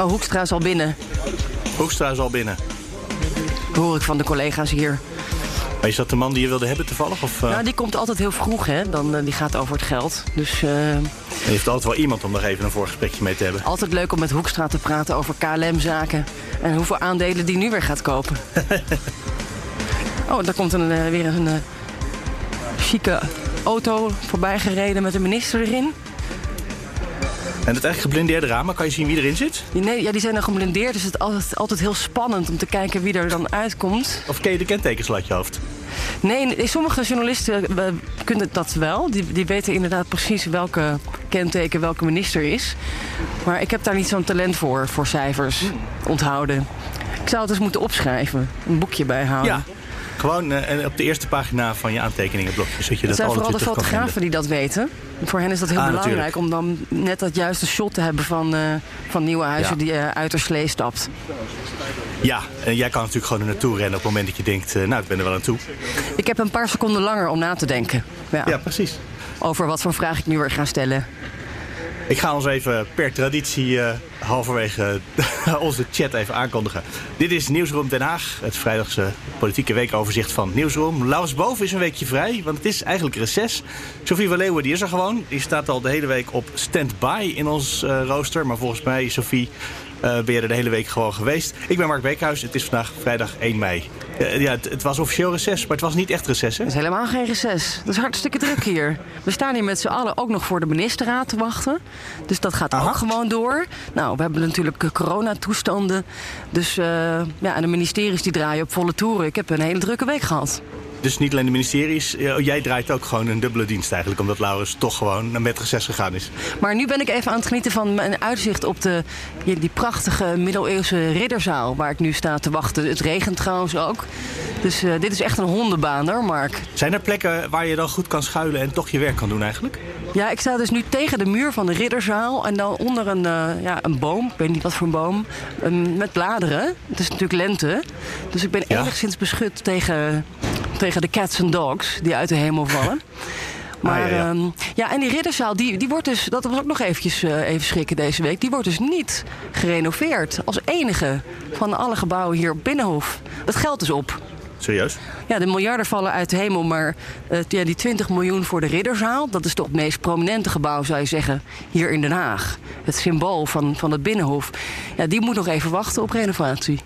Oh, Hoekstra is al binnen. Hoekstra is al binnen. Hoor ik van de collega's hier. Maar is dat de man die je wilde hebben toevallig? Of, uh... Nou, die komt altijd heel vroeg, hè. Dan, uh, die gaat over het geld. Dus... Uh... Je heeft altijd wel iemand om nog even een voorgesprekje mee te hebben. Altijd leuk om met Hoekstra te praten over KLM-zaken. En hoeveel aandelen die nu weer gaat kopen. oh, daar komt een, weer een chique auto voorbij gereden met een minister erin. En het eigenlijk geblindeerde ramen, kan je zien wie erin zit? Nee, ja, die zijn dan geblindeerd, dus het is altijd, altijd heel spannend om te kijken wie er dan uitkomt. Of ken je de kentekens uit je hoofd? Nee, sommige journalisten kunnen dat wel. Die, die weten inderdaad precies welke kenteken welke minister is. Maar ik heb daar niet zo'n talent voor, voor cijfers onthouden. Ik zou het eens moeten opschrijven, een boekje bijhouden. Ja. Gewoon uh, op de eerste pagina van je aantekeningenblokje. Zodat je dat het zijn vooral de fotografen die dat weten. Voor hen is dat heel Ah, belangrijk natuurlijk. om dan net dat juiste shot te hebben van, uh, van Nieuwenhuizen Ja. die uh, uit de slee stapt. Ja, en jij kan natuurlijk gewoon er naartoe rennen op het moment dat je denkt... eh, nou, ik ben er wel aan toe. Ik heb een paar seconden langer om na te denken. Ja, Ja, precies. Over wat voor vraag ik nu weer ga stellen. Ik ga ons even per traditie eh, halverwege onze chat even aankondigen. Dit is Nieuwsroom Den Haag, het vrijdagse politieke weekoverzicht van Nieuwsroom. Laurens Boven is een weekje vrij, want het is eigenlijk reces. Sophie van Leeuwen die is er gewoon. Die staat al de hele week op stand-by in ons eh, rooster. Maar volgens mij, Sophie, eh, ben je er de hele week gewoon geweest. Ik ben Mark Beekhuis, het is vandaag vrijdag 1 mei. Eh, ja, het, het was officieel reces, maar het was niet echt reces, hè? Het is helemaal geen reces. Het is hartstikke druk hier. We staan hier met z'n allen ook nog voor de ministerraad te wachten. Dus dat gaat Aha. ook gewoon door. Nou, we hebben natuurlijk eh, coronatoestanden. Dus eh, ja, en de ministeries die draaien op volle toeren. Ik heb een hele drukke week gehad. Dus niet alleen de ministeries. eh, jij draait ook gewoon een dubbele dienst eigenlijk. Omdat Laurens toch gewoon naar met reces gegaan is. Maar nu ben ik even aan het genieten van mijn uitzicht op de, die die prachtige middeleeuwse ridderzaal waar ik nu sta te wachten. Het regent trouwens ook. Dus eh, dit is echt een hondenbaan hoor, Mark. Zijn er plekken waar je dan goed kan schuilen en toch je werk kan doen eigenlijk? Ja, ik sta dus nu tegen de muur van de ridderzaal en dan onder een, eh, ja, een boom, ik weet niet wat voor een boom, ehm, met bladeren. Het is natuurlijk lente, dus ik ben Ja. enigszins beschut tegen, tegen de cats en dogs die uit de hemel vallen. Maar Ah, ja, ja. ehm, ja, en die ridderzaal, die, die wordt dus, dat was ook nog eventjes eh, even schrikken deze week, die wordt dus niet gerenoveerd. Als enige van alle gebouwen hier op Binnenhof. Dat geld is op. Serieus? Ja, de miljarden vallen uit de hemel, maar eh, ja, die 20 miljoen voor de Ridderzaal... dat is toch het meest prominente gebouw, zou je zeggen, hier in Den Haag. Het symbool van, van het Binnenhof. Ja, die moet nog even wachten op renovatie.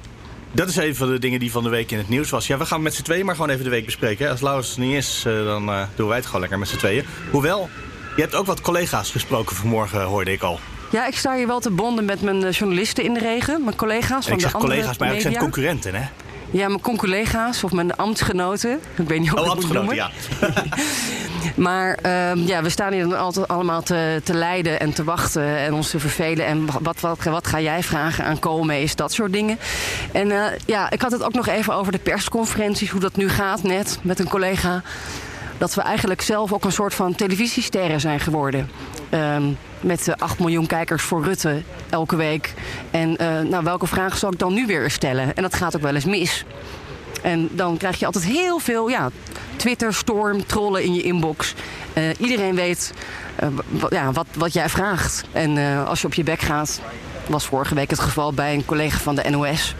Dat is een van de dingen die van de week in het nieuws was. Ja, we gaan met z'n tweeën maar gewoon even de week bespreken. hè. Als Laurens er niet is, eh, dan eh, doen wij het gewoon lekker met z'n tweeën. Hoewel, je hebt ook wat collega's gesproken vanmorgen, hoorde ik al. Ja, ik sta hier wel te bonden met mijn eh, journalisten in de regen. Mijn collega's En van ik de zeg andere collega's, maar eigenlijk zijn concurrenten, hè? Ja, mijn conculega's of mijn ambtsgenoten. Ik weet niet hoe Oh, ik het moet ambtsgenoten, noemen. ja. Maar ehm, ja, we staan hier dan altijd allemaal te, te lijden en te wachten en ons te vervelen. En wat, wat, wat ga jij vragen aan Koolmees, dat soort dingen. En eh, ja, ik had het ook nog even over de persconferenties, hoe dat nu gaat net met een collega. Dat we eigenlijk zelf ook een soort van televisiesterren zijn geworden. Ehm, met eh, 8 miljoen kijkers voor Rutte elke week. En eh, nou, welke vragen zal ik dan nu weer stellen? En dat gaat ook wel eens mis. En dan krijg je altijd heel veel ja, Twitter-storm, trollen in je inbox. Eh, iedereen weet eh, ja, wat, wat jij vraagt. En eh, als je op je bek gaat, was vorige week het geval bij een collega van de NOS.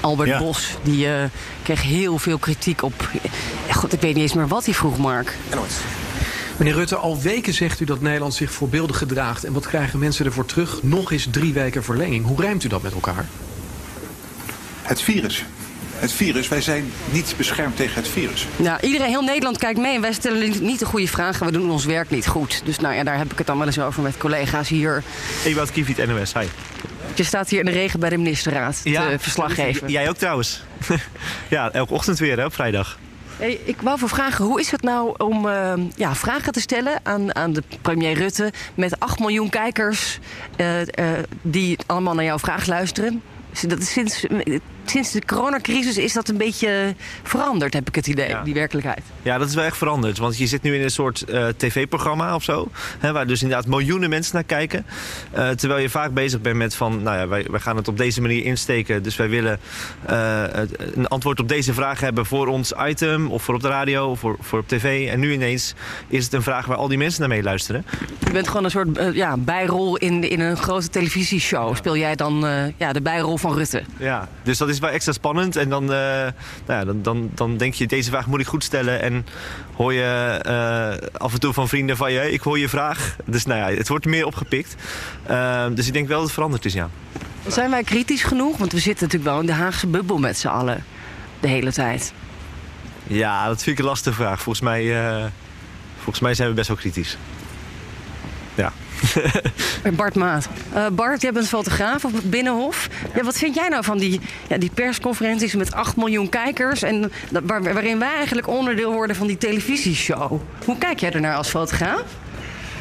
Albert Ja. Bos, die eh, kreeg heel veel kritiek op. God, ik weet niet eens meer wat hij vroeg, Mark. Meneer Rutte, al weken zegt u dat Nederland zich voorbeeldig gedraagt. En wat krijgen mensen ervoor terug? Nog eens drie weken verlenging. Hoe rijmt u dat met elkaar? Het virus. Het virus, wij zijn niet beschermd tegen het virus. Nou, iedereen, heel Nederland kijkt mee en wij stellen niet- de goede vragen. We doen ons werk niet goed. Dus nou ja, daar heb ik het dan wel eens over met collega's hier. Ewout Kiefiet, NOS. Hi. Je staat hier in de regen bij de ministerraad te verslag geven. Jij ook trouwens. ja, elke ochtend weer hè, op vrijdag. Hey, ik wou voor vragen, hoe is het nou om uh, ja, vragen te stellen aan, aan de premier Rutte met 8 miljoen kijkers uh, uh, die allemaal naar jouw vraag luisteren? Dat is sinds, sinds de coronacrisis is dat een beetje veranderd, heb ik het idee, ja. die werkelijkheid. Ja, dat is wel echt veranderd. Want je zit nu in een soort uh, tv-programma of zo. Hè, waar dus inderdaad miljoenen mensen naar kijken. Uh, terwijl je vaak bezig bent met van, nou ja, wij, wij gaan het op deze manier insteken. Dus wij willen uh, een antwoord op deze vraag hebben voor ons item. Of voor op de radio, of voor, voor op tv. En nu ineens is het een vraag waar al die mensen naar mee luisteren. Je bent gewoon een soort ja, bijrol in, in een grote televisieshow. Speel jij dan ja, de bijrol van Rutte? Ja, dus dat is wel extra spannend. En dan, uh, nou ja, dan, dan, dan denk je, deze vraag moet ik goed stellen. En hoor je uh, af en toe van vrienden van je, ik hoor je vraag. Dus nou ja, het wordt meer opgepikt. Uh, dus ik denk wel dat het veranderd is, ja. Zijn wij kritisch genoeg? Want we zitten natuurlijk wel in de Haagse bubbel met z'n allen. De hele tijd. Ja, dat vind ik een lastige vraag. Volgens mij, volgens mij zijn we best wel kritisch. Ja. Bart Maat. Uh, Bart, jij bent fotograaf op het Binnenhof. Ja, wat vind jij nou van die, ja, die persconferenties met 8 miljoen kijkers... En waar, waarin wij eigenlijk onderdeel worden van die televisieshow? Hoe kijk jij ernaar als fotograaf?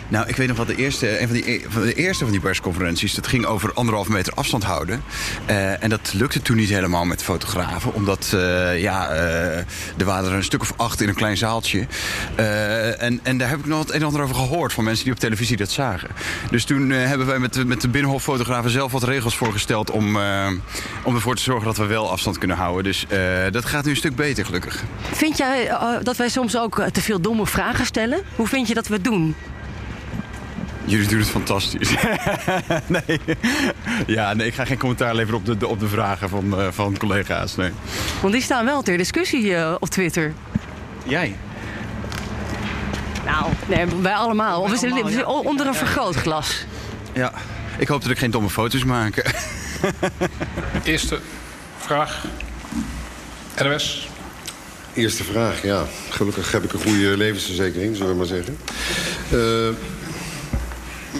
Nou, ik weet nog wat de eerste, een van, die, van de eerste van die persconferenties, dat ging over anderhalve meter afstand houden. Uh, en dat lukte toen niet helemaal met fotografen, omdat uh, ja, er waren er een stuk of acht in een klein zaaltje. en, en daar heb ik nog het een en ander over gehoord van mensen die op televisie dat zagen. Dus toen hebben wij met met de binnenhoffotografen zelf wat regels voorgesteld om, om ervoor te zorgen dat we wel afstand kunnen houden. Dus dat gaat nu een stuk beter, gelukkig. Vind jij dat wij soms ook te veel domme vragen stellen? Hoe vind je dat we het doen? Jullie doen het fantastisch. nee. Ja, nee, ik ga geen commentaar leveren op de, de op de vragen van, uh, van collega's. Nee. Want die staan wel ter discussie uh, op Twitter. Jij? Nou, nee, wij allemaal. Wij we zitten allemaal, ja. onder een vergrootglas. Ja, ik hoop dat ik geen domme foto's maak. Eerste vraag. NOS. Eerste vraag, ja. Gelukkig heb ik een goede levensverzekering, zullen we maar zeggen. Uh,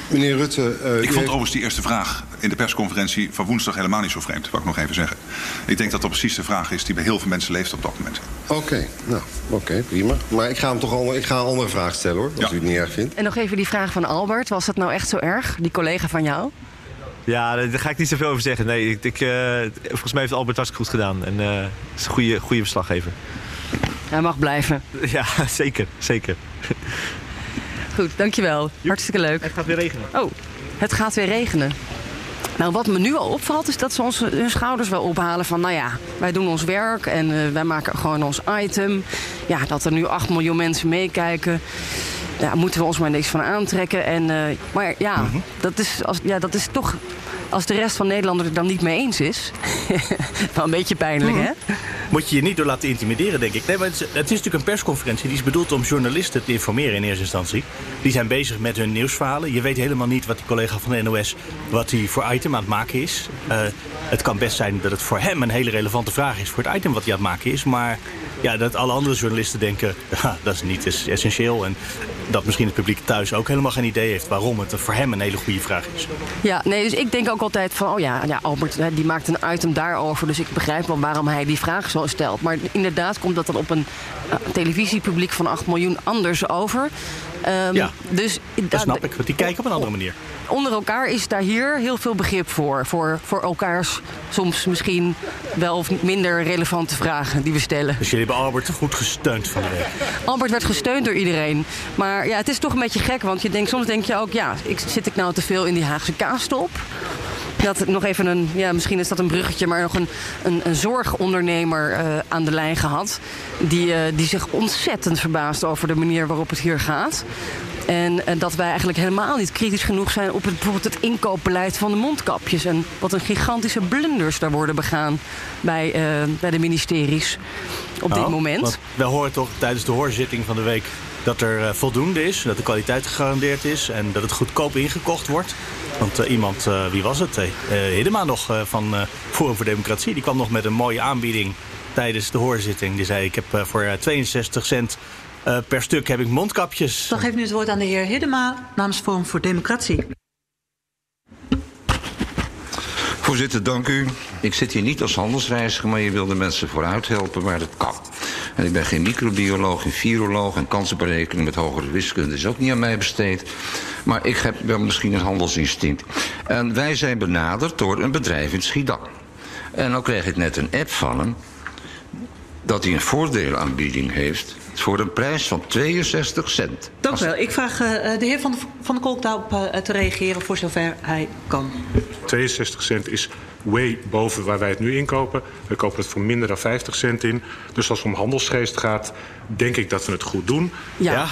Meneer Rutte... Uh, ik vond overigens die eerste vraag in de persconferentie van woensdag helemaal niet zo vreemd. Wou ik nog even zeggen. Ik denk dat dat precies de vraag is die bij heel veel mensen leeft op dat moment. Oké, okay, nou, oké, okay, prima. Maar ik ga hem toch al, ik ga een andere vraag stellen hoor, als ja. u het niet erg vindt. En nog even die vraag van Albert. Was dat nou echt zo erg, die collega van jou? Ja, daar ga ik niet zoveel over zeggen. Nee, ik, ik, uh, volgens mij heeft Albert hartstikke goed gedaan. En uh, is een goede, goede verslaggever. Hij mag blijven. Ja, zeker, zeker. Goed, dankjewel. Hartstikke leuk. Het gaat weer regenen. Oh, het gaat weer regenen. Nou, wat me nu al opvalt is dat ze ons hun schouders wel ophalen van... nou ja, wij doen ons werk en uh, wij maken gewoon ons item. Ja, dat er nu 8 miljoen mensen meekijken... Daar moeten we ons maar niks van aantrekken. En, uh, maar ja, mm -hmm. dat is, als, ja, dat is toch... Als de rest van Nederland het dan niet mee eens is... wel een beetje pijnlijk, hè? Moet je je niet door laten intimideren, denk ik. Nee, maar het, is, natuurlijk een persconferentie. Die is bedoeld om journalisten te informeren in eerste instantie. Die zijn bezig met hun nieuwsverhalen. Je weet helemaal niet wat die collega van de NOS... wat hij voor item aan het maken is. Uh, het kan best zijn dat het voor hem een hele relevante vraag is... voor het item wat hij aan het maken is. Maar ja, dat alle andere journalisten denken... Ja, dat is niet essentieel. En dat misschien het publiek thuis ook helemaal geen idee heeft... waarom het voor hem een hele goede vraag is. Ja, nee, dus ik denk ook altijd van... oh ja, ja Albert die maakt een item daarover... dus ik begrijp wel waarom hij die vraag zo stelt. Maar inderdaad komt dat dan op een uh, televisiepubliek van 8 miljoen anders over. Um, ja, dus, dat snap ik, want die kijken op een andere manier. Onder elkaar is daar hier heel veel begrip voor. Voor, voor elkaars soms misschien wel of minder relevante vragen die we stellen. Dus jullie hebben Albert goed gesteund van de week? Albert werd gesteund door iedereen. Maar ja, het is toch een beetje gek, want je denkt, soms denk je ook... ja, ik, zit ik nou te veel in die Haagse kaastop? Dat nog even een, ja, misschien is dat een bruggetje, maar nog een, een, een zorgondernemer uh, aan de lijn gehad. Die, uh, die zich ontzettend verbaast over de manier waarop het hier gaat. En, en, dat wij eigenlijk helemaal niet kritisch genoeg zijn op het, bijvoorbeeld het inkoopbeleid van de mondkapjes. En wat een gigantische blunders daar worden begaan bij, bij de ministeries op oh, dit moment. We horen toch tijdens de hoorzitting van de week dat er voldoende is, dat de kwaliteit gegarandeerd is en dat het goedkoop ingekocht wordt. Want uh, iemand, uh, wie was het? Uh, Hiddema nog van Forum voor Democratie, die kwam nog met een mooie aanbieding tijdens de hoorzitting. Die zei, ik heb voor 62 cent per stuk heb ik mondkapjes. Dan geef ik nu het woord aan de heer Hiddema namens Forum voor Democratie. Voorzitter, dank u. Ik zit hier niet als handelsreiziger, maar je wil de mensen vooruit helpen waar het kan. En ik ben geen microbioloog, geen viroloog en kansenberekening met hogere wiskunde is ook niet aan mij besteed. Maar ik heb wel misschien een handelsinstinct. En wij zijn benaderd door een bedrijf in Schiedam. En dan kreeg ik net een app van hem dat hij een voordelaanbieding heeft voor een prijs van 62 cent. Dank u wel. Ik vraag uh, de heer Van, van der Kolk daarop uh, te reageren voor zover hij kan. 62 cent is way boven waar wij het nu inkopen. We kopen het voor minder dan 50 cent in. Dus als het om handelsgeest gaat, denk ik dat we het goed doen. Ja. ja.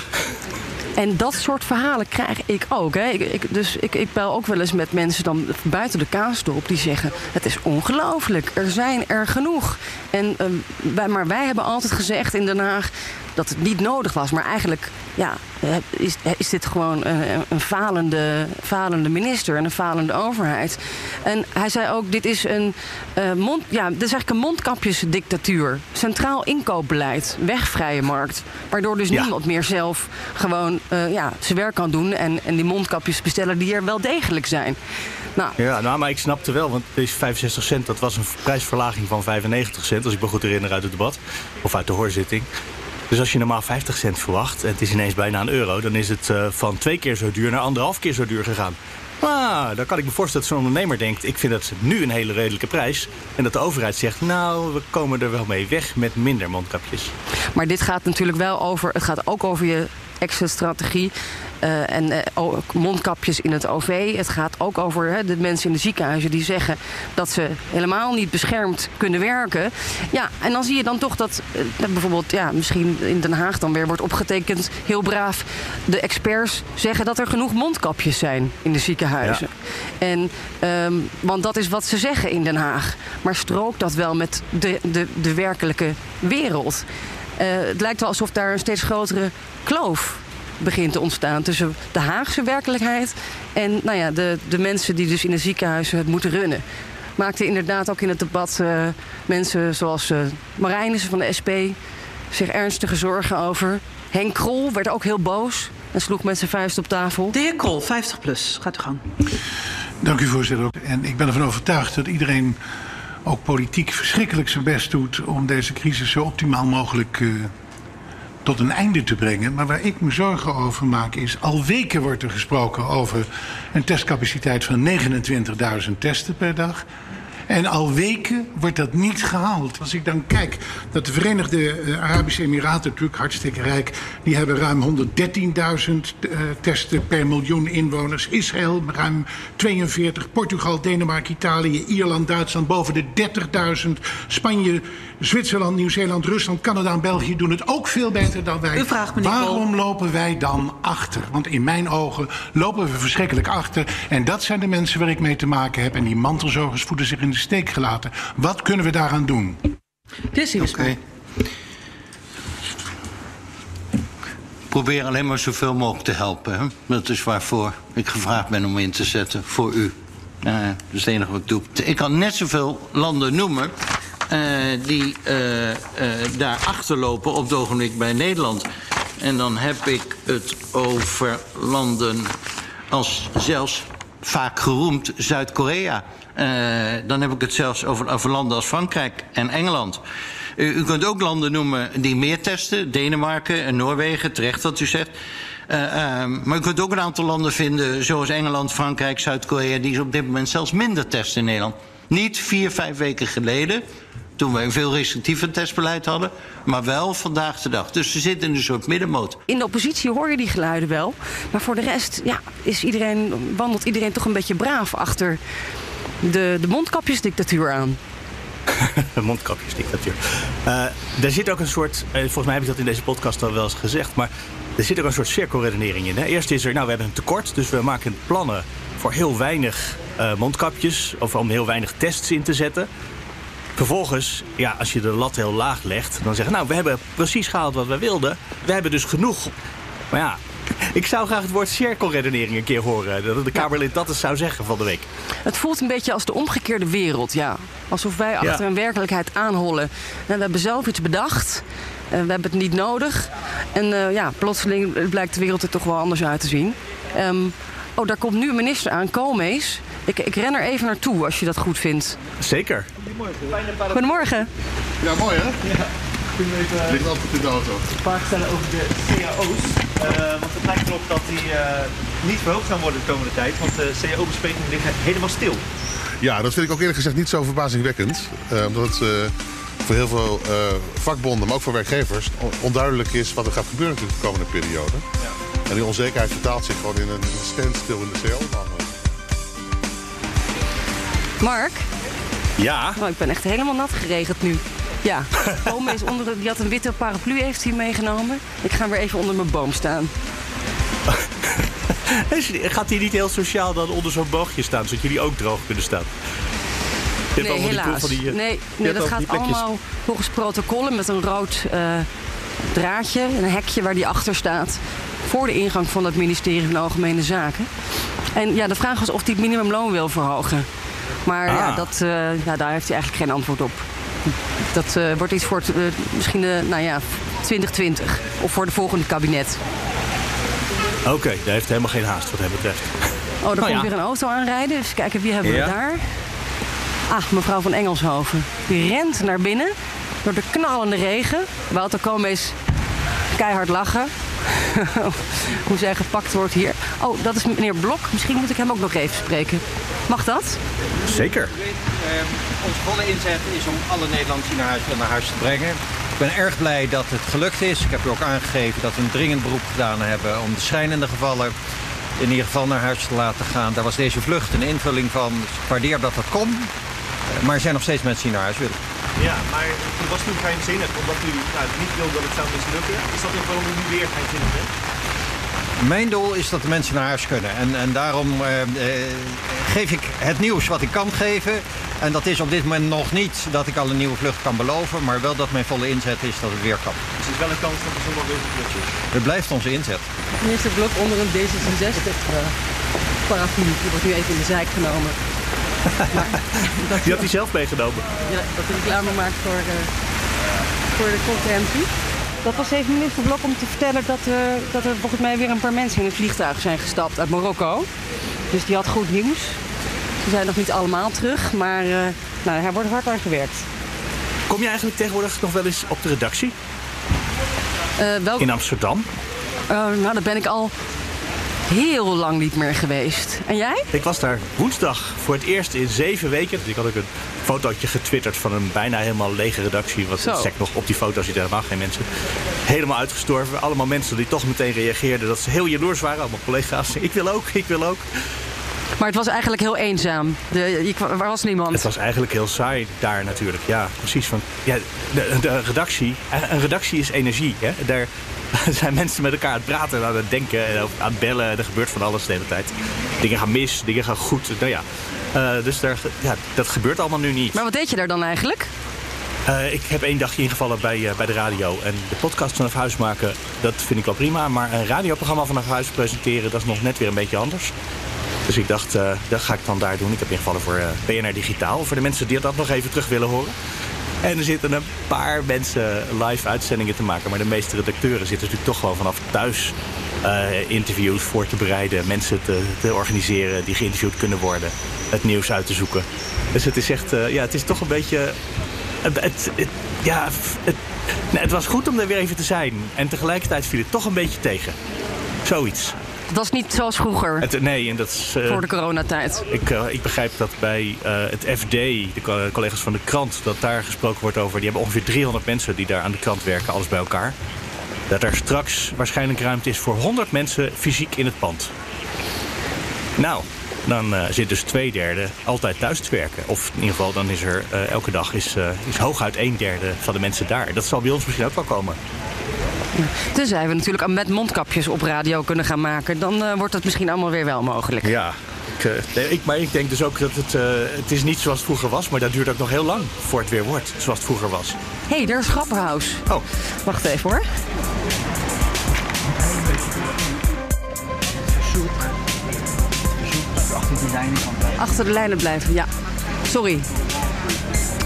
En dat soort verhalen krijg ik ook. Hè. Ik, dus ik, ik bel ook wel eens met mensen dan buiten de kaasdorp die zeggen: Het is ongelooflijk, er zijn er genoeg. En, uh, wij, maar wij hebben altijd gezegd in Den Haag dat het niet nodig was. Maar eigenlijk ja, is, is dit gewoon een, een falende, falende minister en een falende overheid. En hij zei ook: dit is een, uh, mond, ja, dit is eigenlijk een mondkapjesdictatuur. Centraal inkoopbeleid, wegvrije markt. Waardoor dus ja. niemand meer zelf gewoon uh, ja, zijn werk kan doen en, en die mondkapjes bestellen die er wel degelijk zijn. Nou. Ja, nou, maar ik snapte wel, want deze 65 cent, dat was een prijsverlaging van 95 cent, als ik me goed herinner uit het debat, of uit de hoorzitting. Dus als je normaal 50 cent verwacht en het is ineens bijna een euro... dan is het uh, van twee keer zo duur naar anderhalf keer zo duur gegaan. Ah, dan kan ik me voorstellen dat zo'n ondernemer denkt... ik vind dat nu een hele redelijke prijs. En dat de overheid zegt, nou, we komen er wel mee weg met minder mondkapjes. Maar dit gaat natuurlijk wel over... het gaat ook over je exit-strategie. Uh, en uh, mondkapjes in het OV. Het gaat ook over de mensen in de ziekenhuizen die zeggen dat ze helemaal niet beschermd kunnen werken. Ja, en dan zie je dan toch dat uh, bijvoorbeeld, ja, misschien in Den Haag dan weer wordt opgetekend, heel braaf. De experts zeggen dat er genoeg mondkapjes zijn in de ziekenhuizen. Ja. En, um, want dat is wat ze zeggen in Den Haag. Maar strookt dat wel met de, de, de werkelijke wereld? het lijkt wel alsof daar een steeds grotere kloof begint te ontstaan tussen de Haagse werkelijkheid en nou ja, de, de mensen die dus in de ziekenhuizen het moeten runnen. Maakte inderdaad ook in het debat uh, mensen zoals uh, Marijnissen van de SP zich ernstige zorgen over. Henk Krol werd ook heel boos en sloeg met zijn vuist op tafel. De heer Krol, 50 plus, gaat u gang. Dank u voorzitter. En ik ben ervan overtuigd dat iedereen ook politiek verschrikkelijk zijn best doet om deze crisis zo optimaal mogelijk uh, tot een einde te brengen. Maar waar ik me zorgen over maak is... al weken wordt er gesproken over een testcapaciteit van 29.000 testen per dag... En al weken wordt dat niet gehaald. Als ik dan kijk dat de Verenigde Arabische Emiraten, natuurlijk hartstikke rijk, die hebben ruim 113.000 uh, testen per miljoen inwoners. Israël ruim 42, Portugal, Denemarken, Italië, Ierland, Duitsland boven de 30.000. Spanje, Zwitserland, Nieuw-Zeeland, Rusland, Canada en België doen het ook veel beter dan wij. U vraagt, meneer Waarom lopen wij dan achter? Want in mijn ogen lopen we verschrikkelijk achter. En dat zijn de mensen waar ik mee te maken heb. En die mantelzorgers voeden zich in de steek gelaten. Wat kunnen we daaraan doen? Dit is okay. Probeer alleen maar zoveel mogelijk te helpen. Hè? Dat is waarvoor ik gevraagd ben om in te zetten voor u. Uh, dat is het enige wat ik doe. Ik kan net zoveel landen noemen die uh, uh, daar achterlopen op het ogenblik bij Nederland. En dan heb ik het over landen als zelfs vaak geroemd Zuid-Korea. Dan heb ik het zelfs over, over landen als Frankrijk en Engeland. U kunt ook landen noemen die meer testen. Denemarken en Noorwegen, terecht wat u zegt. Uh, maar u kunt ook een aantal landen vinden, zoals Engeland, Frankrijk, Zuid-Korea... die op dit moment zelfs minder testen in Nederland. Niet vier, vijf weken geleden, toen we een veel restrictiever testbeleid hadden... maar wel vandaag de dag. Dus ze zitten in een soort middenmoot. In de oppositie hoor je die geluiden wel. Maar voor de rest ja, is iedereen, wandelt iedereen toch een beetje braaf achter de, de mondkapjesdictatuur aan. mondkapjesdictatuur. Uh, er zit ook een soort, uh, volgens mij heb ik dat in deze podcast al wel eens gezegd, maar er zit ook een soort cirkelredenering in. Hè? Eerst is er, nou we hebben een tekort, dus we maken plannen voor heel weinig uh, mondkapjes, of om heel weinig tests in te zetten. Vervolgens, ja, als je de lat heel laag legt, dan zeggen nou we hebben precies gehaald wat we wilden. We hebben dus genoeg. Maar ja, ik zou graag het woord cirkelredenering een keer horen. Dat de Kamerlid dat eens zou zeggen van de week. Het voelt een beetje als de omgekeerde wereld, ja. Alsof wij achter ja. een werkelijkheid aanhollen. En we hebben zelf iets bedacht. En we hebben het niet nodig. En uh, ja, plotseling blijkt de wereld er toch wel anders uit te zien. Um, oh, daar komt nu een minister aan, Koolmees. Ik, ik ren er even naartoe als je dat goed vindt. Zeker. Goedemorgen. Ja, mooi hè? Ja. Even Ligt altijd in de auto. een vraag stellen over de cao's? Eh, want het lijkt erop dat die eh, niet verhoogd gaan worden de komende tijd. Want de cao-besprekingen liggen helemaal stil. Ja, dat vind ik ook eerlijk gezegd niet zo verbazingwekkend. Eh, omdat het eh, voor heel veel eh, vakbonden, maar ook voor werkgevers... on- onduidelijk is wat er gaat gebeuren de komende periode. En die onzekerheid vertaalt zich gewoon in een standstill in de CO-behandeling. Mark? Ja? Oh, ik ben echt helemaal nat geregend nu. Ja, Ome is onder, de- die had een witte paraplu heeft hij meegenomen. Ik ga weer even onder mijn boom staan. Gaat hij niet heel sociaal dan onder zo'n boogje staan, zodat jullie ook droog kunnen staan? Nee, die helaas. die, nee, nee dat gaat allemaal volgens protocollen met een rood eh, draadje. Een hekje waar die achter staat. Voor de ingang van het ministerie van Algemene Zaken. En ja, de vraag was of hij het minimumloon wil verhogen. Maar ja, Ah. dat, eh, ja, daar heeft hij eigenlijk geen antwoord op. Dat eh, wordt iets voor het, eh, misschien de, nou ja, 2020. Of voor de volgende kabinet. Oké, daar heeft helemaal geen haast wat hem betreft. Oh, er Nou komt ja. weer een auto aanrijden. Dus kijken, wie hebben Ja. we daar? Ah, mevrouw van Engelshoven. Die rent naar binnen door de knallende regen. Wouter Koolmees keihard lachen. Hoe zij gepakt wordt hier. Oh, dat is meneer Blok. Misschien moet ik hem ook nog even spreken. Mag dat? Zeker. Eh, onze volle inzet is om alle Nederlanders die naar huis willen naar huis te brengen. Ik ben erg blij dat het gelukt is. Ik heb u ook aangegeven dat we een dringend beroep gedaan hebben om de schrijnende gevallen in ieder geval naar huis te laten gaan. Daar was deze vlucht een invulling van. Ik waardeer dat dat kon. Eh, Maar er zijn nog steeds mensen die naar huis willen. Ja, maar toen was toen geheimzinnig, omdat u nou, niet wilde dat het zou mislukken. Is dat ook waarom u nu weer geheimzinnig bent? Mijn doel is dat de mensen naar huis kunnen. En, en daarom eh, eh, geef ik het nieuws wat ik kan geven. En dat is op dit moment nog niet dat ik al een nieuwe vlucht kan beloven. Maar wel dat mijn volle inzet is dat het weer kan. Dus er is wel een kans dat er zondag weer een vlucht is. Het blijft onze inzet. Minister Blok onder een D66 uh, paraplu. Die wordt nu even in de zijk genomen. Die had hij zelf meegenomen. Ja, dat hij reclame maakt voor, eh, voor de concurrentie. Dat was even minister Blok om te vertellen dat, eh, dat er volgens mij weer een paar mensen in het vliegtuig zijn gestapt uit Marokko. Dus die had goed nieuws. Ze zijn nog niet allemaal terug, maar eh, nou, hij wordt hard aan gewerkt. Kom je eigenlijk tegenwoordig nog wel eens op de redactie Eh, welk, in Amsterdam? Eh, nou, daar ben ik al heel lang niet meer geweest. En jij? Ik was daar woensdag voor het eerst in zeven weken. Dus ik had ook een fotootje getwitterd van een bijna helemaal lege redactie. Wat sec nog op die foto zitten helemaal geen mensen. Helemaal uitgestorven. Allemaal mensen die toch meteen reageerden dat ze heel jaloers waren. Allemaal collega's. Ik wil ook, ik wil ook. Maar het was eigenlijk heel eenzaam. De, je, waar was niemand? Het was eigenlijk heel saai daar natuurlijk. Ja, precies. Van, ja, de, de redactie, een redactie is energie. Hè? Daar zijn mensen met elkaar aan het praten, en aan het denken, en aan het bellen. Er gebeurt van alles de hele tijd. Dingen gaan mis, dingen gaan goed. Nou ja, Eh, dus daar, ja, dat gebeurt allemaal nu niet. Maar wat deed je daar dan eigenlijk? Eh, ik heb één dagje ingevallen bij, eh, bij de radio. En de podcast vanaf huis maken, dat vind ik wel prima. Maar een radioprogramma vanaf huis presenteren, dat is nog net weer een beetje anders. Dus ik dacht, eh, dat ga ik dan daar doen. Ik heb ingevallen voor eh, BNR Digitaal. Voor de mensen die dat nog even terug willen horen. En er zitten een paar mensen live uitzendingen te maken. Maar de meeste redacteuren zitten natuurlijk toch gewoon vanaf thuis eh, interviews voor te bereiden. Mensen te, te organiseren die geïnterviewd kunnen worden. Het nieuws uit te zoeken. Dus het is echt, ja, het is toch een beetje... Het, het, ja, het was goed om er weer even te zijn. En tegelijkertijd viel het toch een beetje tegen. Zoiets. Het was niet zoals vroeger, Het, nee, en dat is... eh, voor de coronatijd. ik, eh, ik begrijp dat bij eh, het FD, de co- collega's van de krant, dat daar gesproken wordt over. Die hebben ongeveer 300 mensen die daar aan de krant werken, alles bij elkaar. Dat er straks waarschijnlijk ruimte is voor 100 mensen fysiek in het pand. Nou, dan zit dus twee derde altijd thuis te werken. Of in ieder geval, dan is er elke dag is, is hooguit een derde van de mensen daar. Dat zal bij ons misschien ook wel komen. Tenzij we natuurlijk met mondkapjes op radio kunnen gaan maken. Dan eh, wordt het misschien allemaal weer wel mogelijk. Ja, ik, eh, nee, ik, maar ik denk dus ook dat het, eh, het is niet zoals het vroeger was. Maar dat duurt ook nog heel lang voor het weer wordt zoals het vroeger was. Hé, hey, daar is Grapperhaus. Oh. Wacht even hoor. Achter de lijnen blijven, ja. Sorry.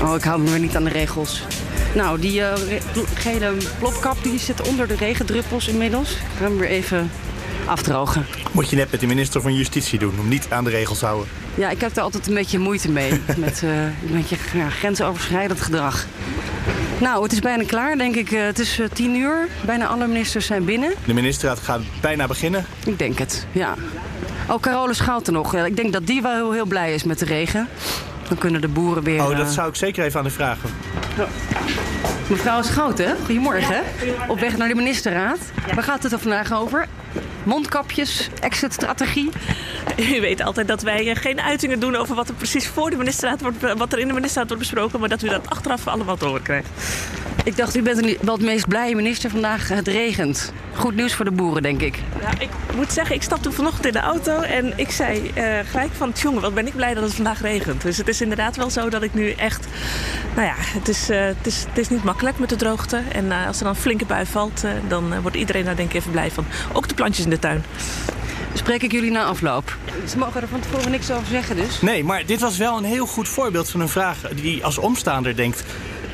Oh, ik hou me weer niet aan de regels. Nou, die eh, gele plopkap die zit onder de regendruppels inmiddels. Ik ga hem weer even afdrogen. Moet je net met de minister van Justitie doen, om niet aan de regels te houden. Ja, ik heb daar altijd een beetje moeite mee. met een beetje ja, grensoverschrijdend gedrag. Nou, het is bijna klaar, denk ik. Eh, Het is tien uur. Bijna alle ministers zijn binnen. De ministerraad gaat bijna beginnen. Ik denk het, ja. Oh, Carole Schouten nog. Ja, Ik denk dat die wel heel, heel blij is met de regen. Dan kunnen de boeren weer... Oh, dat zou ik zeker even aan u vragen. Mevrouw Schouten, goedemorgen. Op weg naar de ministerraad. Waar gaat het er vandaag over? Mondkapjes, exit-strategie. U weet altijd dat wij eh, geen uitingen doen over wat er precies voor de ministerraad wordt, wat er in de ministerraad wordt besproken, maar dat u dat achteraf allemaal te horen krijgt. Ik dacht, u bent wel het meest blije minister vandaag. Het regent. Goed nieuws voor de boeren, denk ik. Ja, ik moet zeggen, ik stapte vanochtend in de auto en ik zei eh, gelijk van, jongen, wat ben ik blij dat het vandaag regent. Dus het is inderdaad wel zo dat ik nu echt, nou ja, het is, eh, het is, het is niet makkelijk met de droogte. En eh, als er dan een flinke bui valt, dan wordt iedereen daar denk ik even blij van. Ook de plantjes in de tuin. Spreek ik jullie na afloop. Ze mogen er van tevoren niks over zeggen dus. Nee, maar dit was wel een heel goed voorbeeld van een vraag die als omstaander denkt.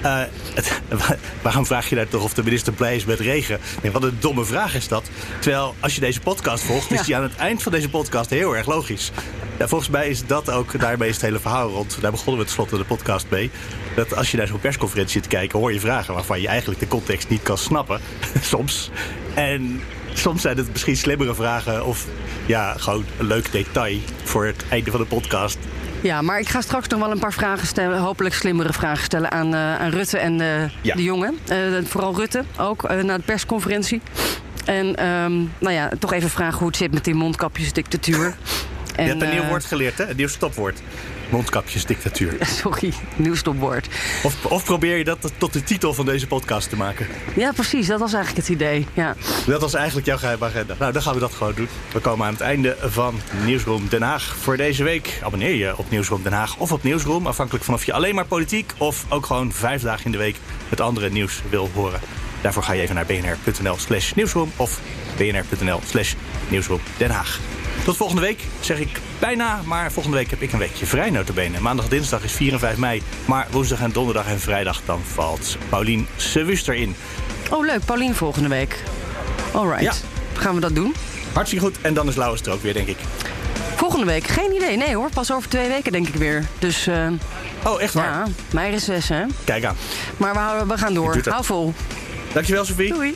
Eh, het- waarom vraag je daar toch of de minister blij is met regen? Nee, wat een domme vraag is dat. Terwijl als je deze podcast volgt, is die aan het eind van deze podcast heel erg logisch. Ja, volgens mij is dat ook, daarmee is het hele verhaal rond. Daar begonnen we tenslotte de podcast mee. Dat als je naar zo'n persconferentie zit te kijken, hoor je vragen waarvan je eigenlijk de context niet kan snappen. Soms. En soms zijn het misschien slimmere vragen of ja, gewoon een leuk detail voor het einde van de podcast. Ja, maar ik ga straks nog wel een paar vragen stellen. Hopelijk slimmere vragen stellen aan, eh, aan Rutte en eh, Ja. de jongen. Eh, vooral Rutte ook, eh, na de persconferentie. En ehm, nou ja, toch even vragen hoe het zit met die mondkapjesdictatuur. je hebt een nieuw eh, woord geleerd, hè? Een nieuw stopwoord. Mondkapjesdictatuur. Sorry, nieuw stopwoord. Of, of probeer je dat tot de titel van deze podcast te maken? Ja, precies. Dat was eigenlijk het idee. Ja. Dat was eigenlijk jouw geheime agenda. Nou, dan gaan we dat gewoon doen. We komen aan het einde van Nieuwsroom Den Haag voor deze week. Abonneer je op Nieuwsroom Den Haag of op Nieuwsroom. Afhankelijk van of je alleen maar politiek of ook gewoon vijf dagen in de week het andere nieuws wil horen. Daarvoor ga je even naar bnr.nl slash nieuwsroom of bnr.nl slash nieuwsroom Den Haag. Tot volgende week zeg ik bijna, maar volgende week heb ik een weekje vrij notabene. Maandag, dinsdag is 4 en 5 mei, maar woensdag en donderdag en vrijdag dan valt Paulien Sewuster in. Oh, leuk. Paulien volgende week. Alright. Ja. Gaan we dat doen? Hartstikke goed. En dan is Lauwers er ook weer, denk ik. Volgende week? Geen idee. Nee hoor. Pas over twee weken denk ik weer. Dus... eh, oh, echt waar? Ja, mijn reces hè. Kijk aan. Maar we, houden- we gaan door. Hou vol. Dankjewel, Sophie. Doei.